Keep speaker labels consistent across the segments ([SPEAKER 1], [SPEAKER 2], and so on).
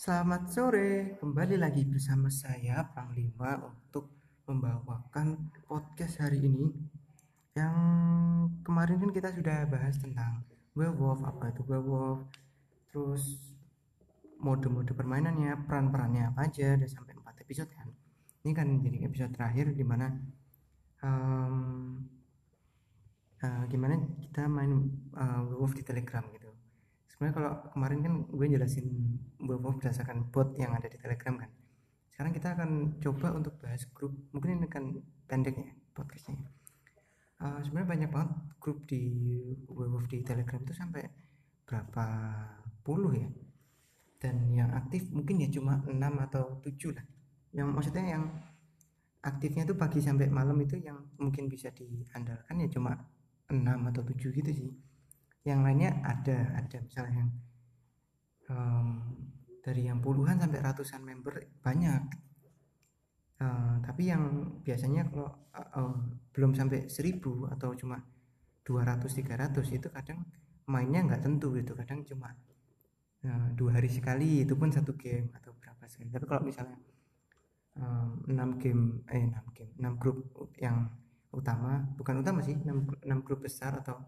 [SPEAKER 1] Selamat sore, kembali lagi bersama saya Panglima untuk membawakan podcast hari ini. Yang kemarin kan kita sudah bahas tentang werewolf, apa itu werewolf? Terus mode-mode permainannya, peran-perannya apa aja, udah sampai 4 episode kan? Ini kan jadi episode terakhir di mana um, uh, Gimana kita main uh, werewolf di telegram gitu sebenarnya kalau kemarin kan gue jelasin beberapa berdasarkan bot yang ada di telegram kan. Sekarang kita akan coba untuk bahas grup mungkin ini kan pendek ya podcastnya. Uh, sebenarnya banyak banget grup di werewolf di telegram itu sampai berapa puluh ya. Dan yang aktif mungkin ya cuma 6 atau 7 lah. Yang maksudnya yang aktifnya tuh pagi sampai malam itu yang mungkin bisa diandalkan ya cuma 6 atau 7 gitu sih yang lainnya ada ada misalnya yang um, dari yang puluhan sampai ratusan member banyak. Uh, tapi yang biasanya kalau uh, uh, belum sampai seribu atau cuma 200 300 itu kadang mainnya nggak tentu gitu. Kadang cuma uh, dua hari sekali itu pun satu game atau berapa sekali. Tapi kalau misalnya um, 6 game eh 6 game 6 grup yang utama bukan utama sih 6, 6 grup besar atau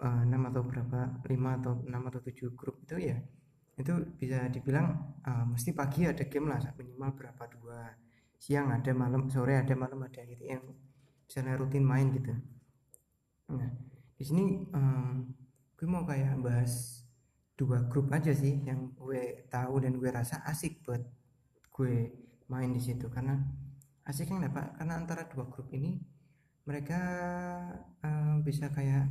[SPEAKER 1] uh, 6 atau berapa 5 atau 6 atau 7 grup itu ya itu bisa dibilang uh, mesti pagi ada game lah minimal berapa dua siang ada malam sore ada malam ada gitu yang misalnya rutin main gitu. Nah di sini um, gue mau kayak bahas dua grup aja sih yang gue tahu dan gue rasa asik buat gue main di situ karena asiknya kenapa karena antara dua grup ini mereka um, bisa kayak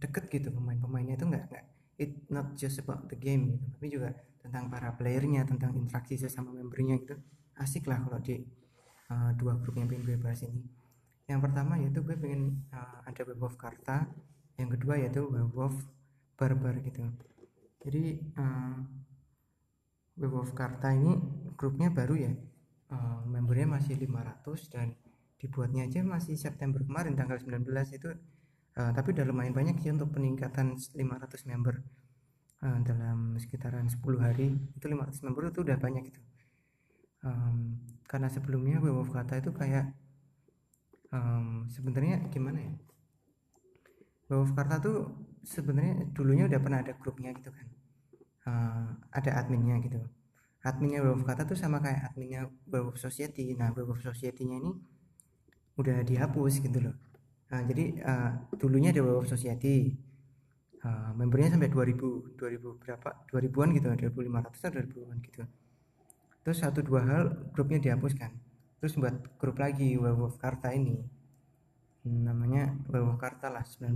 [SPEAKER 1] deket gitu pemain-pemainnya itu nggak nggak it not just about the game gitu tapi juga tentang para playernya tentang interaksi sesama membernya gitu. Asik lah kalau di uh, dua grup yang pengen gue bahas ini. Yang pertama yaitu gue pengen uh, ada werewolf karta yang kedua yaitu werewolf barbar gitu. Jadi uh, werewolf karta ini grupnya baru ya uh, membernya masih 500 dan dibuatnya aja masih September kemarin tanggal 19 itu uh, tapi udah lumayan banyak sih untuk peningkatan 500 member. Uh, dalam sekitaran 10 hari itu 500 member itu udah banyak gitu um, karena sebelumnya Werewolf Kata itu kayak um, sebenarnya gimana ya? Werewolf Kata tuh sebenarnya dulunya udah pernah ada grupnya gitu kan. Uh, ada adminnya gitu. Adminnya Werewolf Kata tuh sama kayak adminnya Werewolf Society. Nah Werewolf Society-nya ini udah dihapus gitu loh Nah, jadi uh, dulunya ada Werewolf Society. Uh, membernya sampai 2000, 2000 berapa? 2000-an gitu, 2500 atau 2000-an gitu. Terus satu dua hal grupnya dihapuskan. Terus buat grup lagi Werewolf Karta ini. Namanya Werewolf Karta lah 19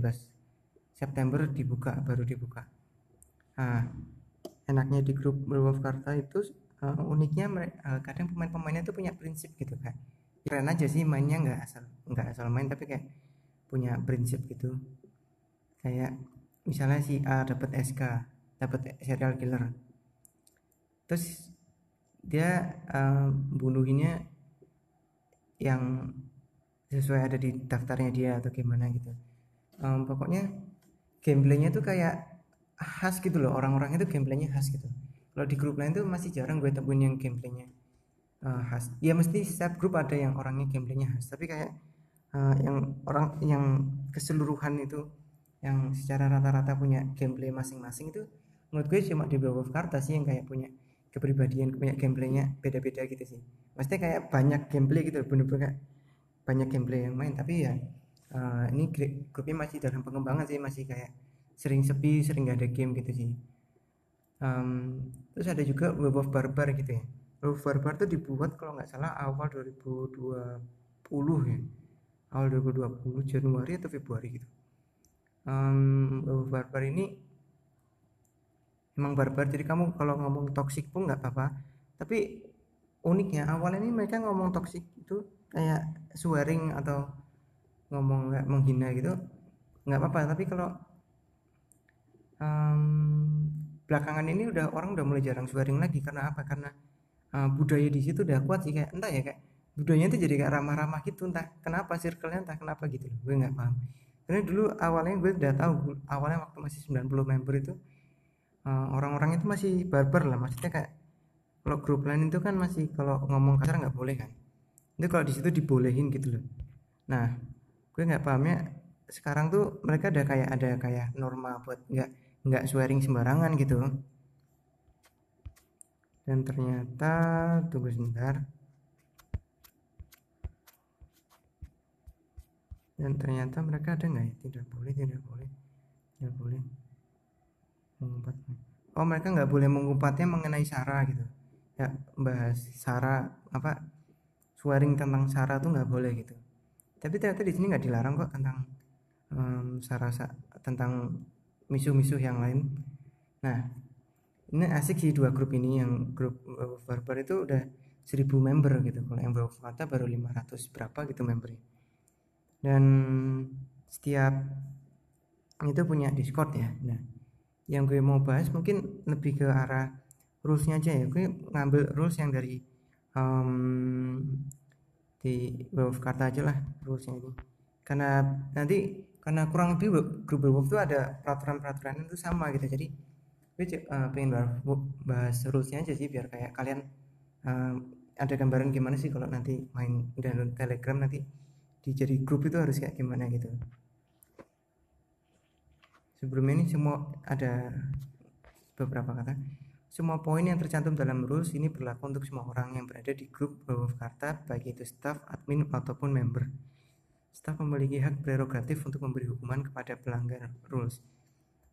[SPEAKER 1] September dibuka, baru dibuka. Nah, enaknya di grup Werewolf Karta itu uh, uniknya uh, kadang pemain-pemainnya tuh punya prinsip gitu kan. Keren aja sih mainnya nggak asal nggak asal main tapi kayak punya prinsip gitu. Kayak misalnya si A dapat SK dapat serial killer. Terus dia uh, bunuhinnya yang sesuai ada di daftarnya dia atau gimana gitu. Um, pokoknya gameplaynya tuh kayak khas gitu loh orang-orang itu gameplaynya khas gitu. Kalau di grup lain tuh masih jarang gue temuin yang gameplaynya uh, khas. Ya mesti setiap grup ada yang orangnya gameplaynya khas tapi kayak uh, yang orang yang keseluruhan itu yang secara rata-rata punya gameplay masing-masing itu menurut gue cuma di World of Karta sih yang kayak punya kepribadian punya gameplaynya beda-beda gitu sih. Maksudnya kayak banyak gameplay gitu bener-bener banyak gameplay yang main. Tapi ya uh, ini grupnya masih dalam pengembangan sih masih kayak sering sepi sering gak ada game gitu sih. Um, terus ada juga Web of Barbar gitu ya. Web of Barbar tuh dibuat kalau nggak salah awal 2020 ya awal 2020 Januari atau Februari gitu. Um, barbar ini emang barbar jadi kamu kalau ngomong toxic pun nggak apa-apa. Tapi uniknya awalnya ini mereka ngomong toxic itu kayak swearing atau ngomong nggak menghina gitu nggak apa-apa. Tapi kalau um, belakangan ini udah orang udah mulai jarang swearing lagi. Karena apa? Karena uh, budaya di situ udah kuat sih. Kayak entah ya kayak budayanya itu jadi kayak ramah-ramah gitu entah kenapa circle-nya entah kenapa gitu loh gue nggak paham. Karena dulu awalnya gue udah tahu awalnya waktu masih 90 member itu uh, orang-orang itu masih barbar lah maksudnya kayak kalau grup lain itu kan masih kalau ngomong kasar nggak boleh kan. Itu kalau di situ dibolehin gitu loh. Nah gue nggak pahamnya sekarang tuh mereka ada kayak ada kayak norma buat nggak nggak swearing sembarangan gitu. Dan ternyata tunggu sebentar dan ternyata mereka ada nggak ya? Tidak boleh tidak boleh. Tidak boleh mengumpat oh mereka nggak boleh mengumpatnya mengenai sara gitu. Ya bahas sara apa swearing tentang sara tuh nggak boleh gitu. Tapi ternyata di sini nggak dilarang kok tentang um, sara tentang misu-misu yang lain. Nah ini asik sih dua grup ini yang grup barbar itu udah 1000 member gitu. Kalau yang kata baru 500 berapa gitu membernya dan setiap itu punya discord ya. Nah yang gue mau bahas mungkin lebih ke arah rulesnya aja ya. Gue ngambil rules yang dari um, di World of Karta aja lah rulesnya ini. Karena nanti karena kurang lebih grup Wolf itu ada peraturan-peraturan itu sama gitu. Jadi gue uh, pengen bahas rulesnya aja sih biar kayak kalian uh, ada gambaran gimana sih kalau nanti main download telegram nanti di jadi grup itu harus kayak gimana gitu sebelumnya ini semua ada beberapa kata semua poin yang tercantum dalam rules ini berlaku untuk semua orang yang berada di grup bawah karta, baik itu staff, admin, ataupun member. Staff memiliki hak prerogatif untuk memberi hukuman kepada pelanggar rules,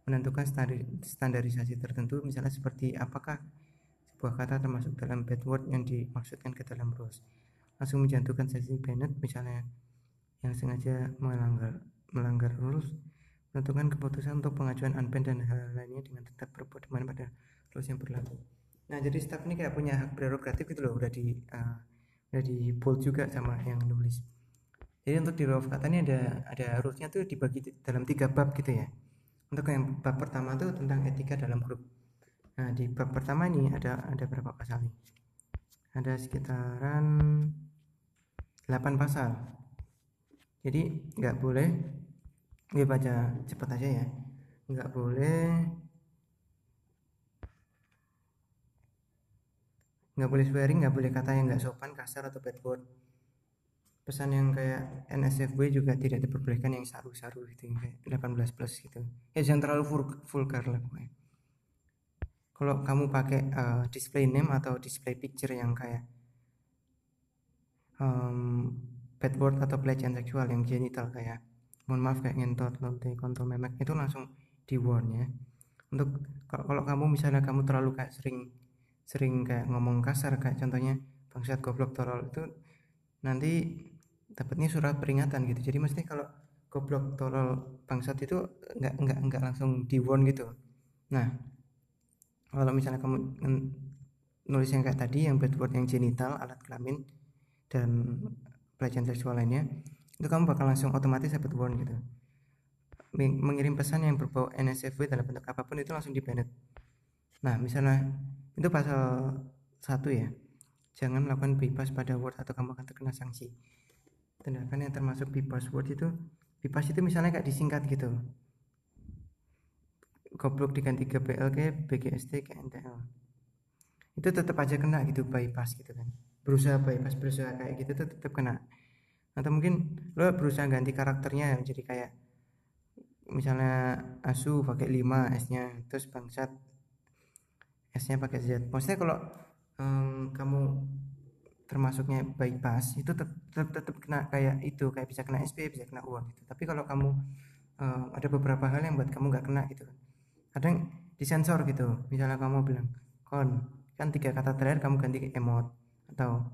[SPEAKER 1] menentukan standarisasi tertentu, misalnya seperti apakah sebuah kata termasuk dalam bad word yang dimaksudkan ke dalam rules. Langsung menjatuhkan sesi banned, misalnya yang sengaja melanggar melanggar rules, menentukan keputusan untuk pengajuan unbanned dan hal lainnya dengan tetap berbuat pada terus yang berlaku. Nah jadi staff ini kayak punya hak prerogatif gitu loh udah di uh, udah di bold juga sama yang nulis. Jadi untuk di law kata ini ada ada harusnya tuh dibagi dalam tiga bab gitu ya. Untuk yang bab pertama tuh tentang etika dalam grup. Nah di bab pertama ini ada ada berapa pasal nih? Ada sekitaran 8 pasal jadi nggak boleh gue baca cepat aja ya. Nggak boleh nggak boleh swearing nggak boleh kata yang nggak sopan kasar atau bad word. Pesan yang kayak NSFW juga tidak diperbolehkan yang saru-saru gitu kayak 18 plus gitu. Ya jangan terlalu vulgar lah pokoknya. Kalau kamu pakai uh, display name atau display picture yang kayak um, bad word atau pelecehan seksual yang genital kayak mohon maaf kayak ngentot lonte kontol memek itu langsung di warn ya. Untuk kalau kamu misalnya kamu terlalu kayak sering sering kayak ngomong kasar kayak contohnya bangsat goblok tolol itu nanti dapatnya surat peringatan gitu. Jadi mesti kalau goblok tolol bangsat itu nggak nggak nggak langsung di warn gitu. Nah kalau misalnya kamu nulis yang kayak tadi yang bad word yang genital alat kelamin dan pelecehan seksual lainnya itu kamu bakal langsung otomatis dapat warn gitu. Mengirim pesan yang berbau NSFW dalam bentuk apa pun itu langsung di banned nah misalnya itu pasal satu ya. Jangan melakukan bypass pada word atau kamu akan terkena sanksi. Tindakan yang termasuk bypass word itu bypass itu misalnya kayak disingkat gitu. Goblok diganti ke BLK, BGST, ke NTL itu tetap aja kena gitu bypass gitu kan. Berusaha bypass berusaha kayak gitu tetap kena atau mungkin lo berusaha ganti karakternya jadi kayak misalnya asu pakai 5 S nya terus bangsat S-nya pakai Z. Maksudnya kalau um, kamu termasuknya bypass itu tetap, tetap, kena kayak itu kayak bisa kena SP bisa kena uang gitu tapi kalau kamu um, ada beberapa hal yang buat kamu nggak kena gitu kadang disensor gitu misalnya kamu bilang kon kan tiga kata terakhir kamu ganti emot atau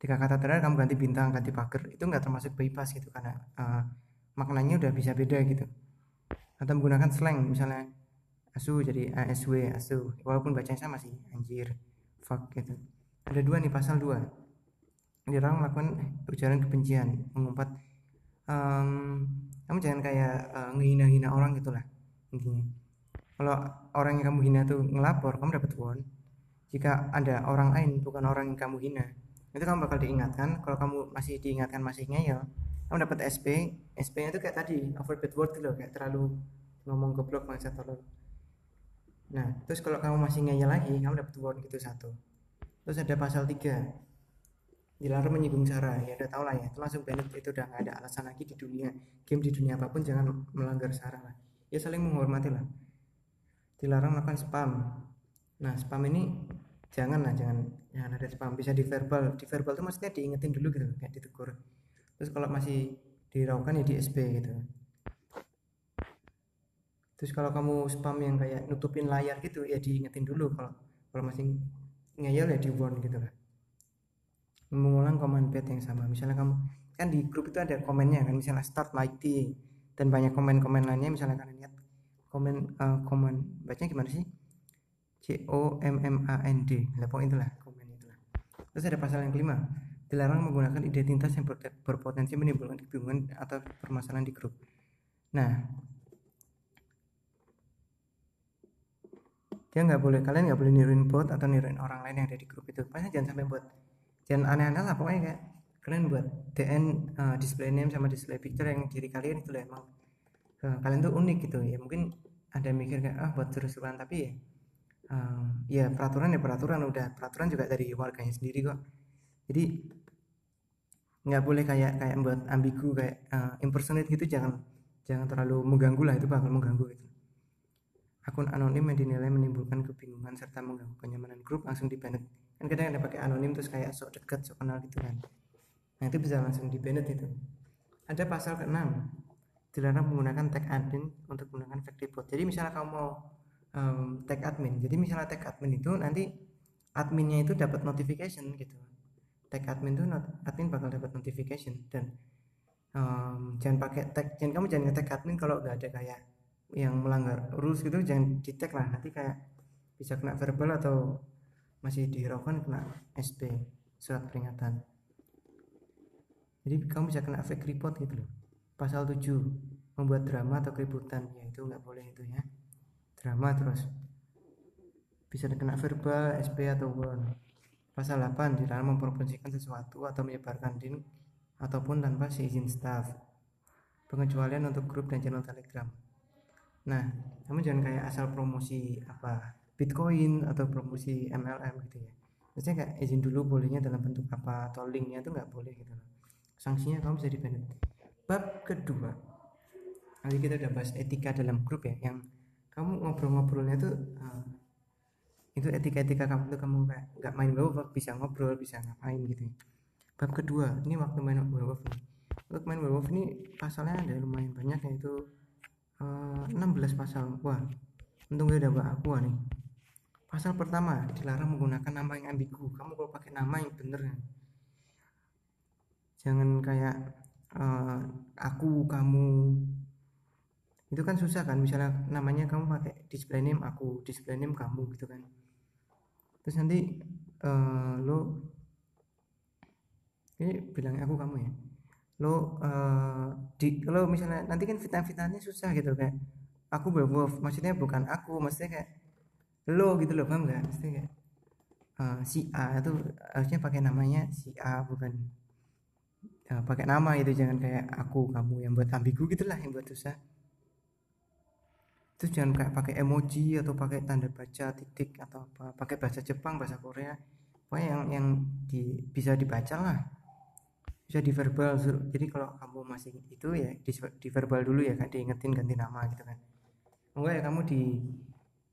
[SPEAKER 1] tiga kata terakhir kamu ganti bintang ganti pagar. Itu nggak termasuk bypass gitu karena uh, maknanya udah bisa beda gitu. Atau menggunakan slang misalnya asu jadi ASW asu. Walaupun bacanya sama sih anjir fuck gitu. Ada dua nih pasal dua. Dilarang melakukan ujaran kebencian mengumpat um, kamu jangan kayak uh, ngehina-hina orang gitulah intinya. Kalau orang yang kamu hina tuh ngelapor kamu dapat won jika ada orang lain bukan orang yang kamu hina itu kamu bakal diingatkan. Kalau kamu masih diingatkan masih ngeyel kamu dapat SP SP nya itu kayak tadi bad word gitu loh kayak terlalu ngomong goblok macam terlalu. Nah terus kalau kamu masih ngeyel lagi kamu dapat reward gitu satu. Terus ada pasal 3 dilarang menyinggung sara ya udah tau lah ya itu langsung banned. Itu udah nggak ada alasan lagi di dunia. Game di dunia apa pun jangan melanggar sara lah. Ya saling menghormati lah. Dilarang melakukan spam. Nah spam ini jangan lah jangan jangan ada spam bisa di verbal. Di verbal itu maksudnya diingetin dulu gitu kayak ditegur. Terus kalau masih diraukan ya di SB gitu. Terus kalau kamu spam yang kayak nutupin layar gitu ya diingetin dulu. Kalau kalau masih ngeyel ya di warn gitu lah. Mengulang komen pet yang sama. Misalnya kamu kan di grup itu ada komennya kan misalnya start mighty dan banyak komen-komen lainnya. Misalnya kalian lihat komen uh, komen bacanya gimana sih C O M M A N D lah itulah komen itulah. Terus ada pasal yang kelima. Dilarang menggunakan identitas yang berpotensi menimbulkan kebingungan atau permasalahan di grup. Nah dia nggak boleh kalian nggak boleh niruin bot atau niruin orang lain yang ada di grup itu. Pokoknya jangan sampai buat dan aneh-aneh lah pokoknya kayak kalian buat DN uh, display name sama display picture yang diri kalian itu lah emang. Uh, kalian tuh unik gitu. Ya mungkin ada mikir kayak ah buat seru-seruan. Tapi ya uh, ya peraturan ya peraturan udah peraturan juga dari warganya sendiri kok. Jadi nggak boleh kayak kayak buat ambigu kayak uh, impersonate gitu jangan jangan terlalu mengganggu lah itu bakal mengganggu gitu. Akun anonim yang dinilai menimbulkan kebingungan serta mengganggu kenyamanan grup langsung di kan kadang ada pakai anonim terus kayak sok deket sok kenal gitu kan. Nah itu bisa langsung di banned itu ada pasal ke-6 dilarang menggunakan tag admin untuk menggunakan factory bot jadi misalnya kamu mau um, tag admin. Jadi misalnya tag admin itu nanti adminnya itu dapat notification gitu. Tag admin itu not, admin bakal dapat notification dan um, jangan pakai tag jangan kamu jangan tag admin kalau nggak ada kayak yang melanggar rules gitu jangan di tag lah. Nanti kayak bisa kena verbal atau masih dihiraukan kena SP surat peringatan. Jadi kamu bisa kena fake report gitu loh. Pasal 7 membuat drama atau keributan. Ya itu nggak boleh itu ya drama terus. Bisa kena verbal SP atau pasal 8 dilarang mempromosikan sesuatu atau menyebarkan link ataupun tanpa seizin staff. Pengecualian untuk grup dan channel telegram. Nah kamu jangan kayak asal promosi apa Bitcoin atau promosi MLM gitu ya. Maksudnya kayak izin dulu bolehnya dalam bentuk apa atau linknya itu nggak boleh gitu loh. Sanksinya kamu bisa dibanned bab kedua. Nanti kita udah bahas etika dalam grup ya yang kamu ngobrol-ngobrolnya tuh uh, itu etika-etika kamu tuh kamu kayak nggak main werewolf bisa ngobrol bisa ngapain gitu ya. bab kedua ini waktu main werewolf nih untuk main werewolf ini pasalnya ada lumayan banyak yaitu uh, eh, 16 pasal wah untung gue udah aku nih Pasal pertama, dilarang menggunakan nama yang ambigu. Kamu kalau pakai nama yang bener Jangan kayak uh, aku, kamu. Itu kan susah kan, misalnya namanya kamu pakai display name aku, display name kamu gitu kan. Terus nanti uh, lo ini bilangnya aku kamu ya. Lo uh, di kalau misalnya nanti kan fitnah-fitnahnya susah gitu kayak aku werewolf maksudnya bukan aku maksudnya kayak lo gitu loh paham nggak mesti kayak uh, si A itu harusnya pakai namanya si A bukan uh, pakai nama itu jangan kayak aku kamu yang buat ambigu gitulah yang buat susah itu jangan kayak pakai emoji atau pakai tanda baca titik atau apa. Pakai bahasa Jepang bahasa Korea. Pokoknya yang yang di, bisa dibaca lah. Bisa di verbal. Jadi kalau kamu masih itu ya di, di verbal dulu ya kan diingetin ganti nama gitu kan. Enggak ya kamu di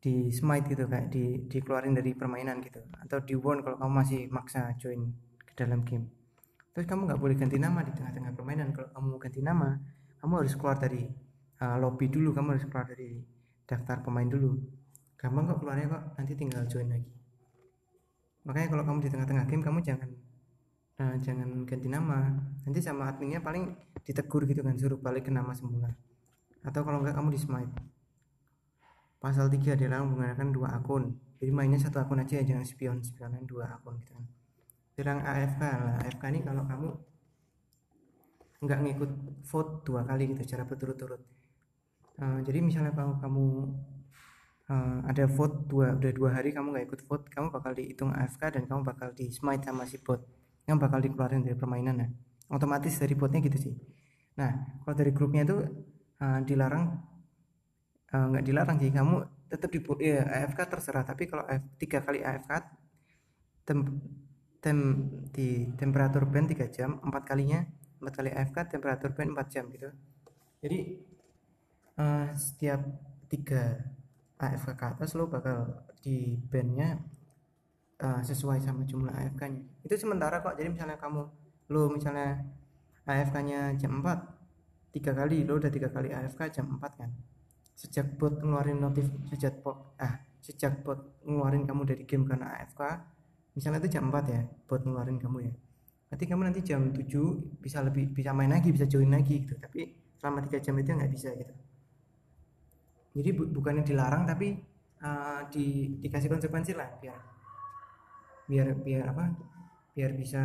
[SPEAKER 1] di smite gitu kayak di dikeluarin dari permainan gitu. Atau di warn kalau kamu masih maksa join ke dalam game. Terus kamu nggak boleh ganti nama di tengah-tengah permainan. Kalau kamu ganti nama kamu harus keluar dari uh, lobby dulu. Kamu harus keluar dari daftar pemain dulu. Gampang kok keluarnya kok nanti tinggal join lagi. Makanya kalau kamu di tengah-tengah game kamu jangan uh, jangan ganti nama. Nanti sama adminnya paling ditegur gitu kan suruh balik ke nama semula. Atau kalau enggak kamu di smite. Pasal 3 adalah menggunakan dua akun. Jadi mainnya satu akun aja jangan spion spionan dua akun gitu kan. Serang AFK lah. AFK ini kalau kamu nggak ngikut vote dua kali gitu cara berturut-turut uh, jadi misalnya kalau kamu uh, ada vote dua udah dua hari kamu nggak ikut vote kamu bakal dihitung AFK dan kamu bakal di smite sama si bot. Yang bakal dikeluarin dari permainan ya otomatis dari botnya gitu sih. Nah kalau dari grupnya itu uh, dilarang Eh, nggak uh, dilarang sih. Kamu tetap di ya, AFK terserah. Tapi kalau AF, tiga kali AFK tem, tem di temperatur band 3 jam empat kalinya empat kali AFK temperatur band 4 jam gitu. Jadi uh, setiap tiga AFK ke atas lo bakal di bandnya uh, sesuai sama jumlah AFK nya itu sementara kok. Jadi misalnya kamu lo misalnya AFK nya jam 4 tiga kali lo udah tiga kali AFK jam 4 kan? Sejak bot ngeluarin notif sejak bot ah sejak bot ngeluarin kamu dari game karena AFK misalnya itu jam 4 ya bot ngeluarin kamu ya. Nanti kamu nanti jam 7 bisa lebih bisa main lagi bisa join lagi gitu. Tapi selama tiga jam itu nggak bisa gitu jadi bu bukannya dilarang tapi uh, di dikasih konsekuensi lah biar biar biar apa biar bisa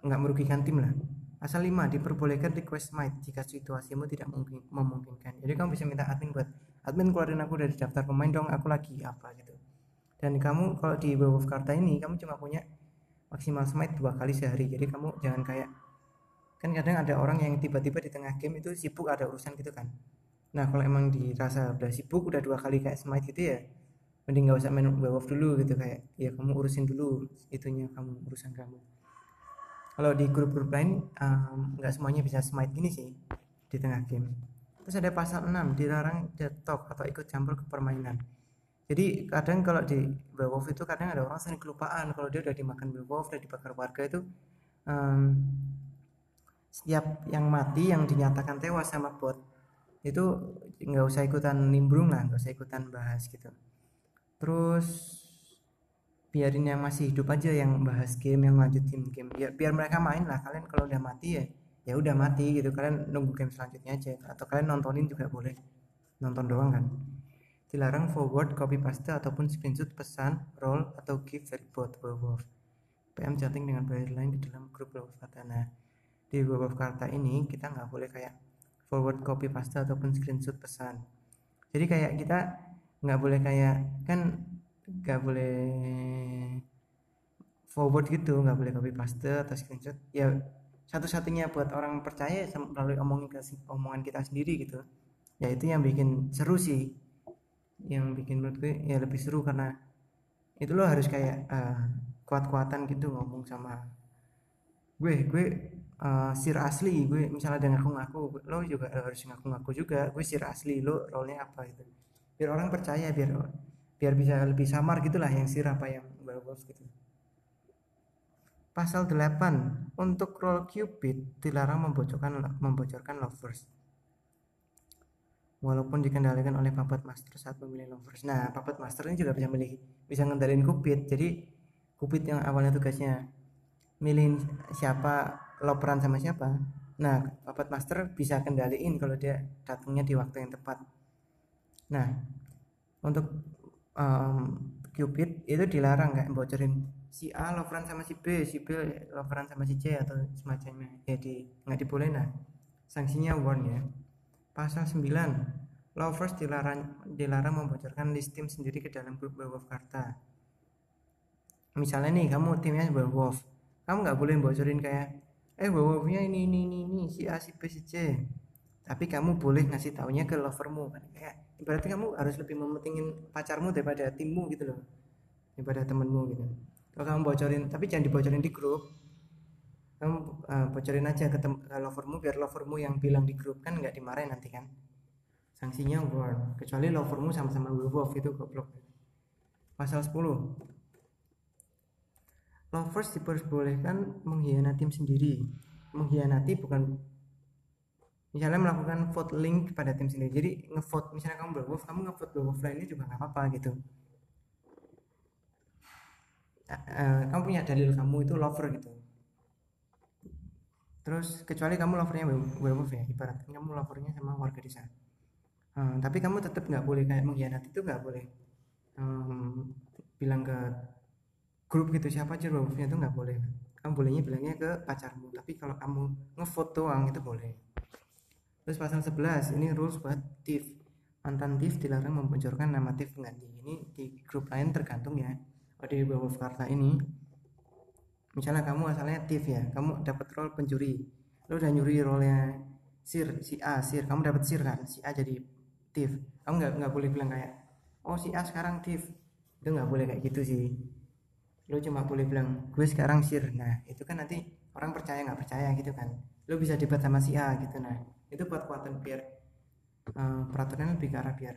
[SPEAKER 1] nggak merugikan tim lah. Asal 5 diperbolehkan request might jika situasimu tidak mungkin memungkinkan. Jadi kamu bisa minta admin buat admin keluarin aku dari daftar pemain dong aku lagi apa gitu. Dan kamu kalau di Werewolf Karta ini kamu cuma punya maksimal smite dua kali sehari. Jadi kamu jangan kayak kan kadang ada orang yang tiba-tiba di tengah game itu sibuk ada urusan gitu kan nah kalau emang dirasa udah sibuk udah dua kali kayak smite gitu ya mending nggak usah main werewolf dulu gitu kayak ya kamu urusin dulu itunya kamu urusan kamu. Kalau di grup-grup lain nggak um, semuanya bisa smite gini sih di tengah game. Terus ada pasal 6 dilarang dead talk atau ikut campur ke permainan. Jadi kadang kalau di werewolf itu kadang ada orang sering kelupaan kalau dia udah dimakan werewolf udah dibakar warga itu um, setiap yang mati yang dinyatakan tewas sama bot itu nggak usah ikutan nimbrung lah nggak usah ikutan bahas gitu. Terus biarin yang masih hidup aja yang bahas game yang lanjutin game. Biar biar mereka main lah. Kalian kalau udah mati ya ya udah mati gitu. Kalian nunggu game selanjutnya aja. Atau kalian nontonin juga boleh. Nonton doang kan. Dilarang forward copy paste ataupun screenshot pesan roll atau gift dari bot werewolf PM chatting dengan player lain di dalam grup werewolf Fatana di beberapa karta ini kita nggak boleh kayak forward copy paste ataupun screenshot pesan. Jadi kayak kita nggak boleh kayak kan nggak boleh forward gitu nggak boleh copy paste atau screenshot. Ya satu-satunya buat orang percaya melalui omongan omongan kita sendiri gitu. Ya itu yang bikin seru sih. Yang bikin menurut gue ya lebih seru karena itu lo harus kayak uh, kuat-kuatan gitu ngomong sama gue. Gue uh, sir asli gue misalnya ada ngaku-ngaku lo juga harus ngaku-ngaku juga gue sir asli lo role nya apa gitu. Biar orang percaya biar biar bisa lebih samar gitulah yang sir apa yang werewolf gitu. Pasal 8 untuk role cupid dilarang membocorkan membocorkan lovers. Walaupun dikendalikan oleh puppet master saat memilih lovers. Nah puppet master ini juga bisa milih bisa ngendalin cupid. Jadi cupid yang awalnya tugasnya milih siapa loperan sama siapa? Nah puppet master bisa kendaliin kalau dia datangnya di waktu yang tepat. Nah untuk um, Cupid itu dilarang kayak bocorin si A loveran sama si B si B loveran sama si C atau semacamnya. Ya di nggak dibolehin nah sanksinya warn ya. Pasal 9 lovers dilarang dilarang membocorkan list tim sendiri ke dalam grup werewolf karta misalnya nih kamu timnya werewolf. Kamu nggak boleh bocorin kayak eh bawahnya ini ini ini ini si A si B si C. Tapi kamu boleh ngasih taunya ke lovermu. Kan kayak berarti kamu harus lebih mementingin pacarmu daripada timmu gitu loh. Daripada temenmu gitu. Kalau kamu bocorin tapi jangan dibocorin di grup. Kamu uh, bocorin aja ke, ke lovermu biar lovermu yang bilang di grup. Kan nggak dimarahin nanti kan. Sanksinya word. Kecuali lovermu sama-sama werewolf itu goblok. Pasal 10 lovers diperbolehkan mengkhianati tim sendiri. Mengkhianati bukan misalnya melakukan vote link kepada tim sendiri. Jadi ngevote misalnya kamu berwolf kamu ngevote berwolf lainnya juga nggak apa-apa gitu. Uh, kamu punya dalil kamu itu lover gitu. Terus kecuali kamu lovernya werewolf ya ibaratkan kamu lovernya sama warga desa. Uh, tapi kamu tetap nggak boleh kayak mengkhianati itu nggak boleh. Um, bilang ke grup gitu siapa aja wolfnya itu nggak boleh. Kamu bolehnya bilangnya ke pacarmu tapi kalau kamu ngefoto doang itu boleh. Terus pasal 11 ini rules buat thief. Mantan thief dilarang membocorkan nama thief pengganti. Ini di grup lain tergantung ya. Oh di bawah karta ini misalnya kamu asalnya thief ya kamu dapat role pencuri. Lo udah nyuri role nya sir si A sir. Kamu dapat sir kan? Si A jadi thief. Kamu nggak nggak boleh bilang kayak oh si A sekarang thief. Itu nggak boleh kayak gitu sih lo cuma boleh bilang gue sekarang sir. Nah itu kan nanti orang percaya nggak percaya gitu kan. Lo bisa debat sama si A gitu. Nah itu buat kuatan biar uh, peraturan lebih ke arah biar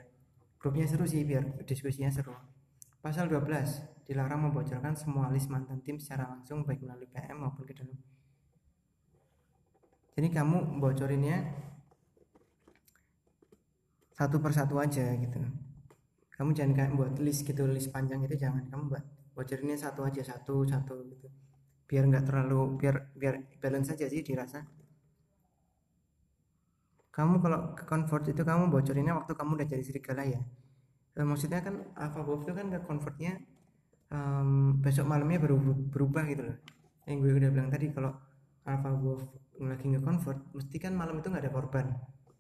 [SPEAKER 1] grupnya seru sih biar diskusinya seru. Pasal 12 dilarang membocorkan semua list mantan tim secara langsung baik melalui PM maupun ke dalam. Jadi kamu bocorinnya satu persatu aja gitu. Kamu jangan kayak buat list gitu list panjang itu jangan. Kamu buat bocorinnya satu aja satu satu gitu. Biar nggak terlalu biar biar balance aja sih dirasa. Kamu kalau ke convert itu kamu bocorinnya waktu kamu udah jadi serigala ya? E, maksudnya kan alpha wolf itu kan ke convertnya um, besok malamnya baru berubah gitu loh. Yang gue udah bilang tadi kalau alpha wolf lagi nge convert mesti kan malam itu nggak ada korban.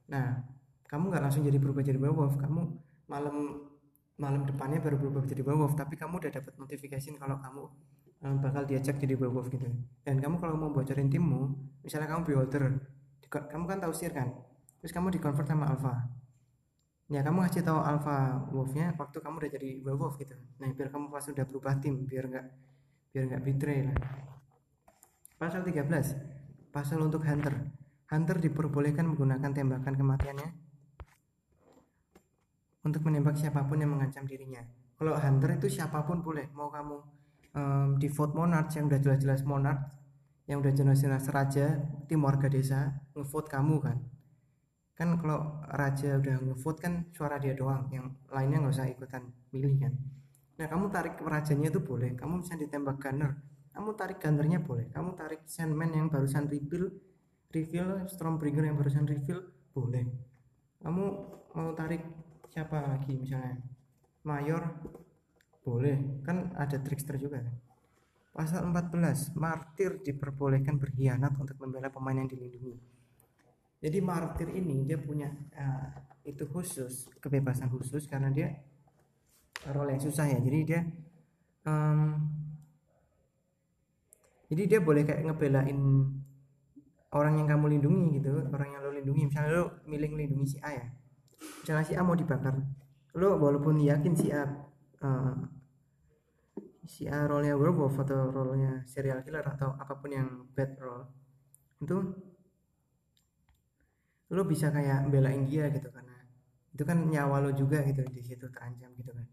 [SPEAKER 1] Nah kamu nggak langsung jadi berubah jadi werewolf kamu malam malam depannya baru berubah jadi werewolf tapi kamu udah dapat notifikasi kalau kamu um, bakal diajak jadi werewolf gitu. Dan kamu kalau mau bocorin timmu misalnya kamu beholder kamu kan tahu sir kan? Terus kamu di convert sama alpha. Ya kamu ngasih tahu alpha wolfnya waktu kamu udah jadi werewolf gitu. Nah biar kamu pas udah berubah tim biar nggak biar nggak betray lah. Pasal 13 pasal untuk hunter. Hunter diperbolehkan menggunakan tembakan kematiannya untuk menembak siapa pun yang mengancam dirinya. Kalau hunter itu siapa pun boleh, mau kamu um, di vote monarch yang udah jelas-jelas monarch, yang udah jelas-jelas raja, tim warga desa ngevote kamu kan. Kan kalau raja udah ngevote kan suara dia doang, yang lainnya nggak usah ikutan milih kan. Nah kamu tarik rajanya itu boleh, kamu bisa ditembak gunner, kamu tarik gunnernya boleh, kamu tarik sandman yang barusan refill, refill Stormbringer yang barusan refill boleh. Kamu mau tarik siapa lagi misalnya? Mayor? Boleh. Kan ada trickster juga kan? Pasal 14 martir diperbolehkan berkhianat untuk membela pemain yang dilindungi. Jadi martir ini dia punya uh, itu khusus kebebasan khusus karena dia role yang susah ya. Jadi dia um, jadi dia boleh kayak ngebelain orang yang kamu lindungi gitu orang yang lo lindungi. Misalnya lo milih lindungi si A ya misalnya si A mau dibakar. Lo walaupun yakin si A uh, si A role nya werewolf atau role nya serial killer atau apa pun yang bad role itu lo bisa kayak belain dia gitu karena itu kan nyawa lo juga gitu di situ terancam gitu kan.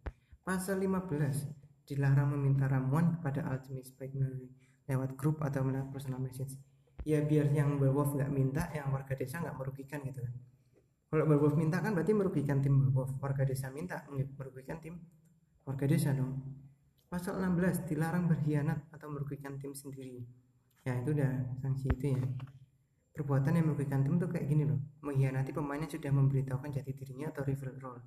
[SPEAKER 1] Pasal 15 dilarang meminta ramuan kepada alchemist baik melalui lewat grup atau melalui personal message. Ya biar yang werewolf nggak minta yang warga desa nggak merugikan gitu kan kalau werewolf minta kan berarti merugikan tim werewolf warga desa minta merugikan tim warga desa dong. Pasal 16 dilarang berkhianat atau merugikan tim sendiri. Ya itu udah sanksi itu ya. Perbuatan yang merugikan tim tuh kayak gini loh. Mengkhianati pemain yang sudah memberitahukan jati dirinya atau rival role.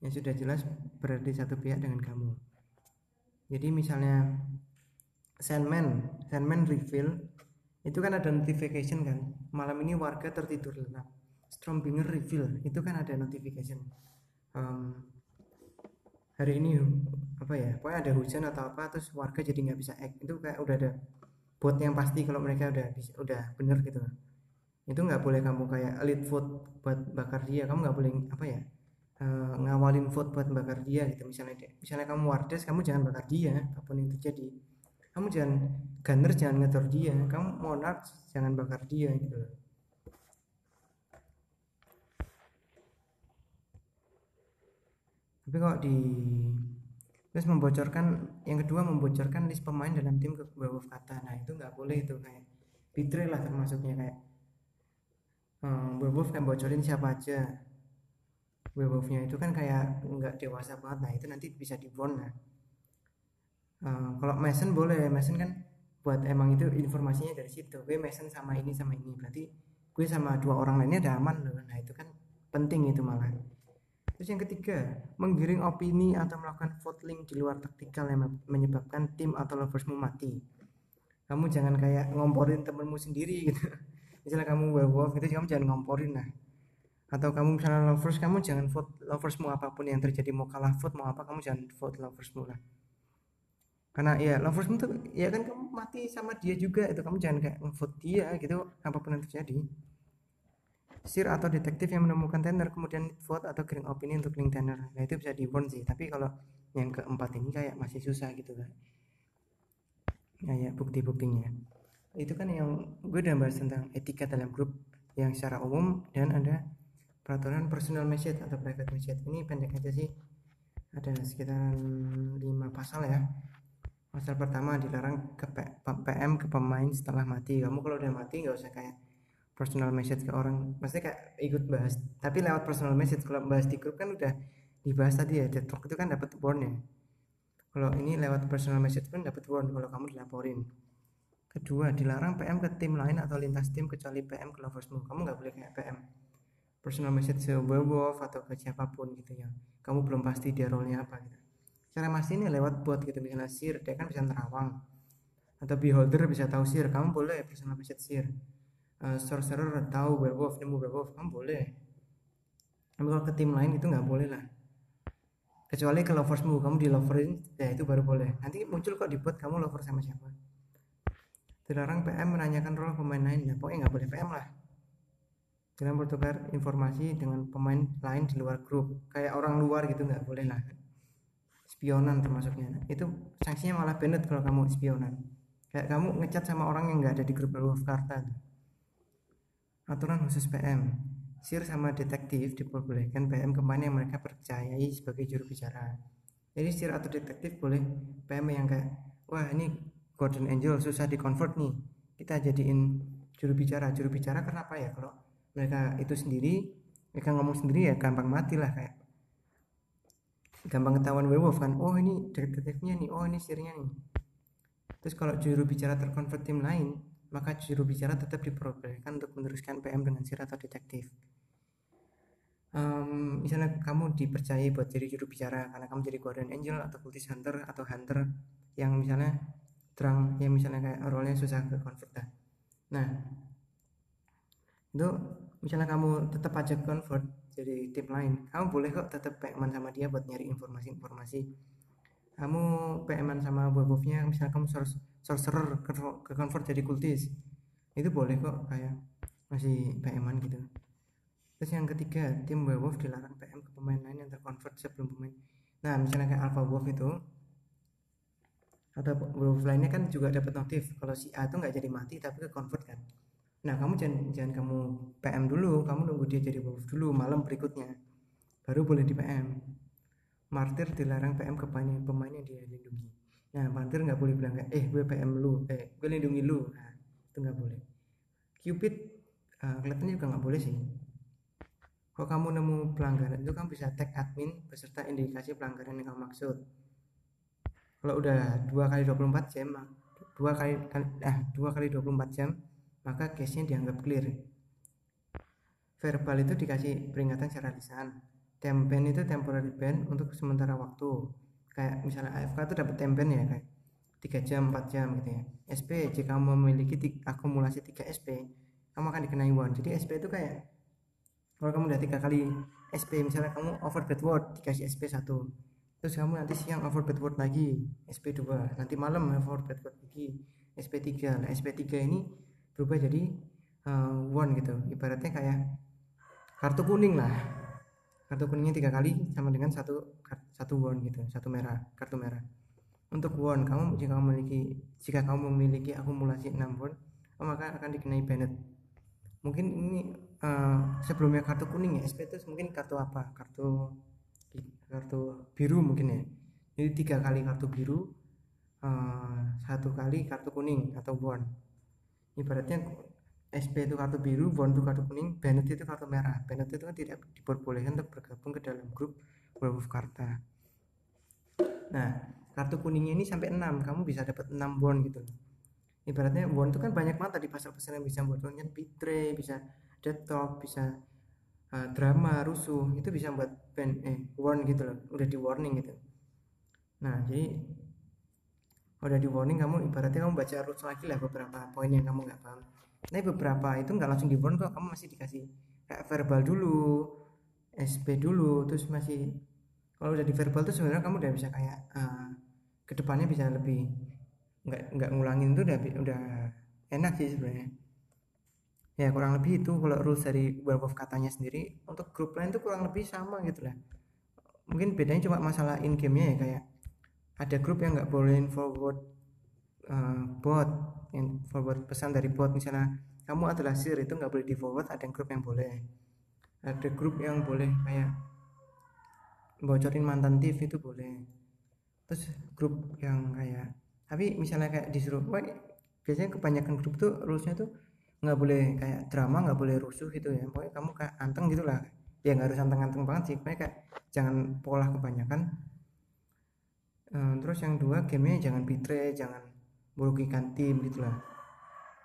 [SPEAKER 1] Yang sudah jelas berada di satu pihak dengan kamu. Jadi misalnya Sandman Sandman reveal itu kan ada notification kan. Malam ini warga tertidur lelap Strombinger reveal. Itu kan ada notification. Um, hari ini apa ya pokoknya ada hujan atau apa terus warga jadi nggak bisa act. Itu kayak udah ada bot yang pasti kalau mereka udah udah bener gitu. Itu nggak boleh kamu kayak lead vote buat bakar dia. Kamu nggak boleh apa ya uh, ngawalin vote buat bakar dia gitu. Misalnya misalnya kamu wardes kamu jangan bakar dia. Apa pun yang terjadi. Kamu jangan gunner jangan ngetor dia. Kamu monarch jangan bakar dia gitu loh tapi kok di terus membocorkan yang kedua membocorkan list pemain dalam tim ke bawah kata nah itu nggak boleh itu kayak betray lah termasuknya kayak um, werewolf kan bocorin siapa aja. Werewolfnya itu kan kayak nggak dewasa banget. Nah itu nanti bisa di nah. Um, kalau Mason boleh. Mason kan buat emang itu informasinya dari situ. Gue Mason sama ini sama ini. Berarti gue sama dua orang lainnya udah aman loh. Nah itu kan penting itu malah Terus yang ketiga, menggiring opini atau melakukan voting di luar taktikal yang menyebabkan tim atau loversmu mati. Kamu jangan kayak ngomporin temenmu sendiri gitu. Misalnya kamu werewolf gitu, kamu jangan ngomporin lah. Atau kamu misalnya lovers, kamu jangan vote loversmu apa pun yang terjadi mau kalah vote mau apa, kamu jangan vote loversmu lah. Karena ya loversmu tuh ya kan kamu mati sama dia juga itu kamu jangan kayak vote dia gitu apa pun yang terjadi. Sir atau detektif yang menemukan tender kemudian vote atau kirim opini untuk link tender. Nah itu bisa di warn sih tapi kalau yang keempat ini kayak masih susah gitu kan ya ya bukti-buktinya. Itu kan yang gue udah bahas tentang etika dalam grup yang secara umum dan ada peraturan personal message atau private message. Ini pendek aja sih. Ada sekitar lima pasal ya. Pasal pertama dilarang ke PM ke pemain setelah mati. Kamu kalau udah mati nggak usah kayak personal message ke orang. Pasti kayak ikut bahas tapi lewat personal message. Kalau bahas di grup kan udah dibahas tadi ya dead itu kan dapat warn ya. Kalau ini lewat personal message pun dapat warn kalau kamu dilaporin. Kedua dilarang PM ke tim lain atau lintas tim kecuali PM ke loversmu. Kamu nggak boleh kayak PM personal message ke werewolf atau ke siapa pun gitu ya. Kamu belum pasti dia role nya apa gitu. Cara masih ini lewat bot gitu misalnya sir dia kan bisa nerawang. Atau beholder bisa tahu sir kamu boleh personal message sir uh, sorcerer tahu werewolf nemu werewolf. Kamu boleh? Tapi kalau ke tim lain itu nggak boleh lah. Kecuali ke loversmu kamu di loverin ya itu baru boleh. Nanti muncul kok dibuat kamu lover sama siapa? Dilarang PM menanyakan role pemain lain. Ya pokoknya nggak boleh PM lah. Dengan bertukar informasi dengan pemain lain di luar grup. Kayak orang luar gitu nggak boleh lah. Spionan termasuknya. Itu sanksinya malah banned kalau kamu spionan. Kayak kamu ngecat sama orang yang nggak ada di grup of Karta aturan khusus PM sir sama detektif diperbolehkan PM ke mana yang mereka percayai sebagai juru bicara jadi sir atau detektif boleh PM yang kayak wah ini Golden Angel susah di convert nih. Kita jadiin juru bicara juru bicara kenapa ya? Kalau mereka itu sendiri mereka ngomong sendiri ya gampang mati lah kayak. Gampang ketahuan werewolf kan. Oh ini detektifnya nih. Oh ini sirnya nih. Terus kalau juru bicara terkonvert tim lain maka juru bicara tetap diperbolehkan untuk meneruskan PM dengan sir atau detektif. Um, misalnya kamu dipercaya buat jadi juru bicara karena kamu jadi guardian angel atau cultist hunter atau hunter yang misalnya terang yang misalnya kayak role-nya susah ke convert nah itu misalnya kamu tetap aja convert jadi tim lain kamu boleh kok tetap PM sama dia buat nyari informasi-informasi. Kamu PM sama werewolfnya misalnya kamu sorcerer ke, ke convert jadi kultis itu boleh kok kayak masih PM gitu terus yang ketiga tim werewolf dilarang PM ke pemain lain yang terkonvert sebelum pemain nah misalnya kayak alpha wolf itu atau werewolf lainnya kan juga dapat notif kalau si A itu nggak jadi mati tapi ke convert kan Nah, kamu jangan jangan kamu PM dulu, kamu nunggu dia jadi wolf dulu malam berikutnya. Baru boleh di PM. Martir dilarang PM ke pemain, pemain yang dia lindungi. Nah, martir nggak boleh bilang kayak, eh gue PM lu, eh gue lindungi lu. Nah, itu nggak boleh. Cupid uh, kelihatannya juga nggak boleh sih. Kalau kamu nemu pelanggaran itu kamu bisa tag admin beserta indikasi pelanggaran yang kamu maksud. Kalau udah dua kali 24 jam, dua kali ah dua kali 24 jam maka case-nya dianggap clear. Verbal itu dikasih peringatan secara lisan. Tempen itu temporary ban untuk sementara waktu. Kayak misalnya AFK itu dapat tempen ya kayak 3 jam, 4 jam gitu ya. SP jika kamu memiliki akumulasi 3 SP, kamu akan dikenai one. Jadi SP itu kayak kalau kamu udah tiga kali SP misalnya kamu over bad word dikasih SP 1 terus kamu nanti siang over bad word lagi SP 2 nanti malam over bad word lagi SP 3 nah SP 3 ini berubah jadi uh, one gitu. Ibaratnya kayak kartu kuning lah kartu kuningnya tiga kali sama dengan satu satu one gitu satu merah kartu merah. Untuk one kamu jika kamu memiliki jika kamu memiliki akumulasi 6 one oh, maka akan dikenai banned mungkin ini uh, sebelumnya kartu kuning ya SP itu mungkin kartu apa? Kartu kartu biru mungkin ya. Jadi tiga kali kartu biru uh, satu kali kartu kuning atau one ibaratnya SP itu kartu biru, bond itu kartu kuning, Bennett itu kartu merah. Bennett itu kan tidak diperbolehkan untuk bergabung ke dalam grup Werewolf Karta. Nah, kartu kuningnya ini sampai 6, kamu bisa dapat 6 bond gitu Ibaratnya bond itu kan banyak banget tadi pasal-pasal yang bisa buat contohnya betray, bisa dead bisa uh, drama, rusuh, itu bisa buat ben, eh warn gitu loh, udah di warning gitu. Nah, jadi udah di warning kamu ibaratnya kamu baca rules lagi lah beberapa poin yang kamu nggak paham tapi beberapa itu nggak langsung di kok kamu masih dikasih kayak verbal dulu SP dulu terus masih kalau udah di verbal tuh sebenarnya kamu udah bisa kayak uh, ke depannya bisa lebih nggak nggak ngulangin tuh udah udah enak sih sebenarnya. Ya kurang lebih itu kalau rules dari werewolf katanya sendiri untuk grup lain tuh kurang lebih sama gitu lah. Mungkin bedanya cuma masalah in game nya ya kayak ada grup yang nggak bolehin forward uh, bot yang forward pesan dari bot. Misalnya kamu adalah sir itu nggak boleh di forward ada grup yang boleh. Ada grup yang boleh kayak bocorin mantan TV itu boleh. Terus grup yang kayak tapi misalnya kayak disuruh wah biasanya kebanyakan grup tuh rulesnya tuh nggak boleh kayak drama nggak boleh rusuh gitu ya. Pokoknya kamu kayak anteng gitulah ya nggak harus anteng-anteng banget sih pokoknya kayak jangan pola kebanyakan. Uh, terus yang dua gamenya jangan betray jangan merugikan tim gitulah.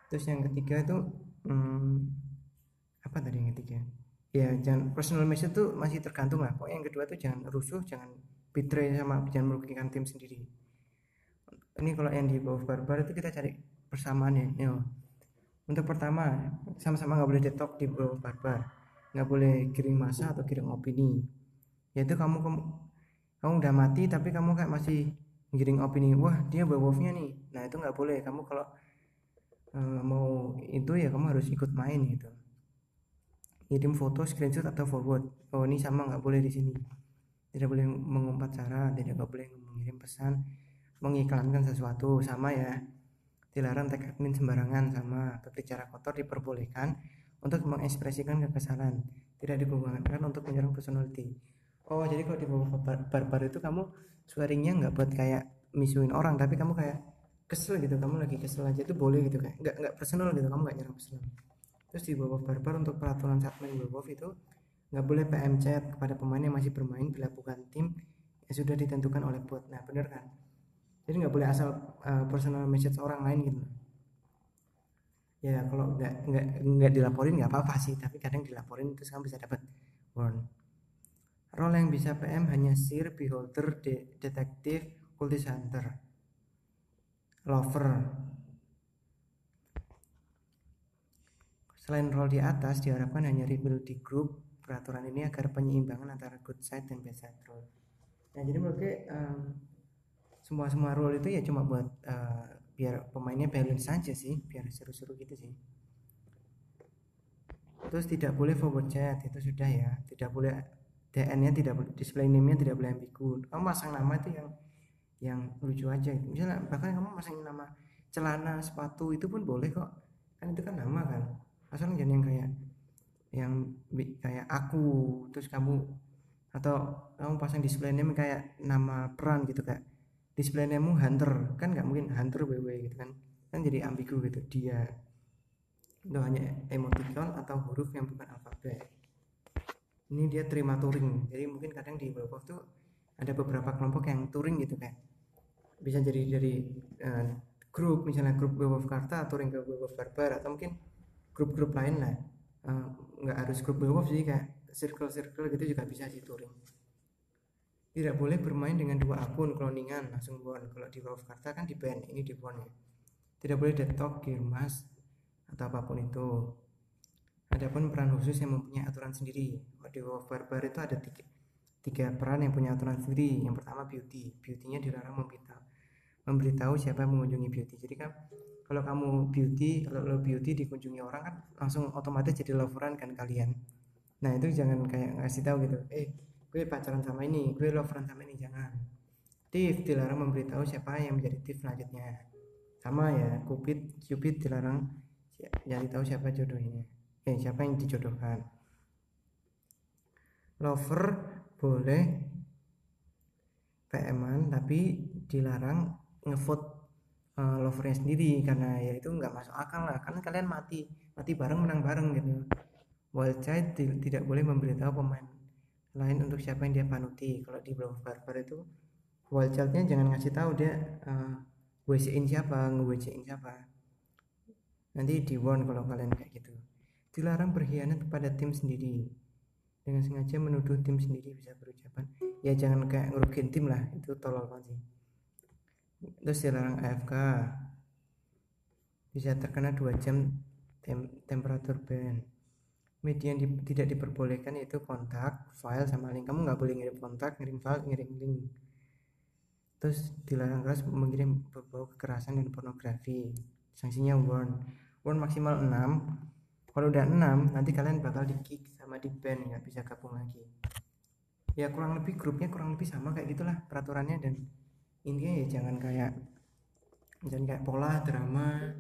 [SPEAKER 1] Terus yang ketiga itu hmm, apa tadi yang ketiga? Ya jangan personal message tuh masih tergantung lah. Pokoknya yang kedua tuh jangan rusuh jangan betray sama jangan merugikan tim sendiri. Ini kalau yang di bawah barbar itu kita cari persamaan ya, ya. untuk pertama sama-sama nggak boleh detok di bawah barbar. Nggak boleh kirim masa atau kirim opini. Yaitu kamu kamu kamu udah mati tapi kamu kayak masih ngiring opini wah dia bawa wolfnya nih. Nah itu nggak boleh. Kamu kalau uh, mau itu ya kamu harus ikut main gitu. Kirim foto screenshot atau forward. Oh ini sama nggak boleh di sini. Tidak boleh mengumpat cara tidak boleh mengirim pesan mengiklankan sesuatu. Sama ya dilarang tag admin sembarangan sama. Berbicara kotor diperbolehkan untuk mengekspresikan kekesalan. Tidak diperbolehkan untuk menyerang personality oh jadi kalau di bawah barbar itu kamu swearingnya nggak buat kayak misuin orang tapi kamu kayak kesel gitu kamu lagi kesel aja itu boleh gitu kayak nggak nggak personal gitu kamu nggak nyerang personal. Terus di bawah barbar untuk peraturan saat main werewolf itu nggak boleh PM chat kepada pemain yang masih bermain bila bukan tim yang sudah ditentukan oleh bot. Nah bener kan? Jadi nggak boleh asal uh, personal message orang lain gitu. Ya kalau nggak nggak nggak dilaporin nggak apa-apa sih tapi kadang dilaporin terus kamu bisa dapat warn role yang bisa PM hanya sir beholder de detektif cultist hunter lover Selain role di atas, diharapkan hanya rebuild di grup peraturan ini agar penyeimbangan antara good side dan bad side role. Nah, jadi menurut gue um, semua semua role itu ya cuma buat uh, biar pemainnya balance saja sih, biar seru-seru gitu sih. Terus tidak boleh forward chat itu sudah ya, tidak boleh DN-nya tidak display name-nya tidak boleh ambigu. Kamu masang nama itu yang yang lucu aja gitu. Misalnya bahkan kamu masang nama celana, sepatu itu pun boleh kok. Kan itu kan nama kan asal jangan yang kayak yang kayak aku terus kamu atau kamu pasang display name kayak nama peran gitu kayak display name hunter kan nggak mungkin hunter ww gitu kan kan jadi ambigu gitu dia itu hanya emoticon atau huruf yang bukan alfabet ini dia terima touring. Jadi mungkin kadang di Wolf tuh ada beberapa kelompok yang touring gitu kayak bisa jadi dari uh, grup misalnya grup Wolf Karta touring ke Wolf Barbar atau mungkin grup-grup lain lah. Eh, nggak uh, harus grup werewolf sih kayak circle-circle gitu juga bisa sih touring. Tidak boleh bermain dengan dua akun cloningan langsung bon kalau di Wolf Karta kan di ban ini di bon ya. Tidak boleh detok girmas atau apa pun itu adapun peran khusus yang mempunyai aturan sendiri Wolf Barbar itu ada tiga, tiga peran yang punya aturan sendiri. Yang pertama beauty. Beautynya dilarang memberitahu memberitahu siapa yang mengunjungi beauty. Jadi kan kalau kamu beauty kalau lo beauty dikunjungi orang kan langsung otomatis jadi loveran kan kalian. Nah itu jangan kayak ngasih tahu gitu eh gue pacaran sama ini gue loveran sama ini. Jangan. Tiff dilarang memberitahu siapa yang menjadi Tiff selanjutnya. Sama ya Cupid Cupid dilarang nyari tahu siapa jodohnya eh siapa yang dijodohkan? Lover boleh PM-an tapi dilarang ngevote uh, lovernya sendiri karena ya itu nggak masuk akal lah. Karena kalian mati mati bareng menang bareng gitu. Wild child tidak boleh memberitahu pemain lain untuk siapa yang dia panuti. Kalau di Brawl Barbar itu wild childnya jangan ngasih tahu dia uh, eh, WC-in siapa nge-WC-in siapa. Nanti di warn kalau kalian kayak gitu dilarang berkhianat kepada tim sendiri. Dengan sengaja menuduh tim sendiri bisa berucapan. Ya jangan kayak ngerugiin tim lah. Itu tolol banget sih. Terus dilarang AFK bisa terkena dua jam tem temperatur ban. Media yang di tidak diperbolehkan itu kontak file sama link. Kamu nggak boleh ngirim kontak ngirim file ngirim link. Terus dilarang keras mengirim berbau kekerasan dan pornografi. Sanksinya warn. Warn maksimal 6 kalau udah 6 nanti kalian bakal di kick sama di ban nggak bisa gabung lagi. Ya kurang lebih grupnya kurang lebih sama kayak gitulah peraturannya dan intinya ya jangan kayak dan kayak pola drama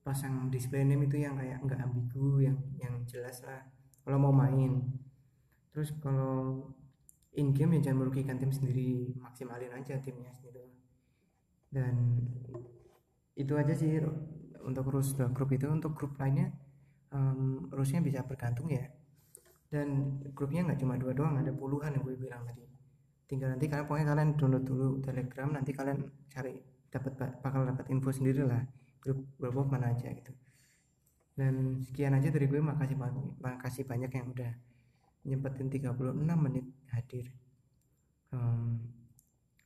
[SPEAKER 1] pasang display name itu yang kayak nggak ambigu yang yang jelas lah. Kalau mau main. Terus kalau in game ya jangan merugikan tim sendiri maksimalin aja timnya gitu dan itu aja sih untuk rules grup itu. Untuk grup lainnya um, rulesnya bisa bergantung ya. Dan grupnya nggak cuma dua doang ada puluhan yang gue bilang tadi. Tinggal nanti kalian pokoknya kalian download dulu telegram nanti kalian cari dapat bakal dapat info sendiri lah grup grup mana aja gitu. Dan sekian aja dari gue makasih banyak makasih banyak yang udah nyempetin 36 menit hadir um,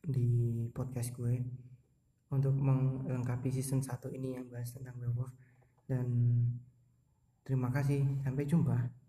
[SPEAKER 1] di podcast gue untuk melengkapi season 1 ini yang bahas tentang werewolf. Dan terima kasih. Sampai jumpa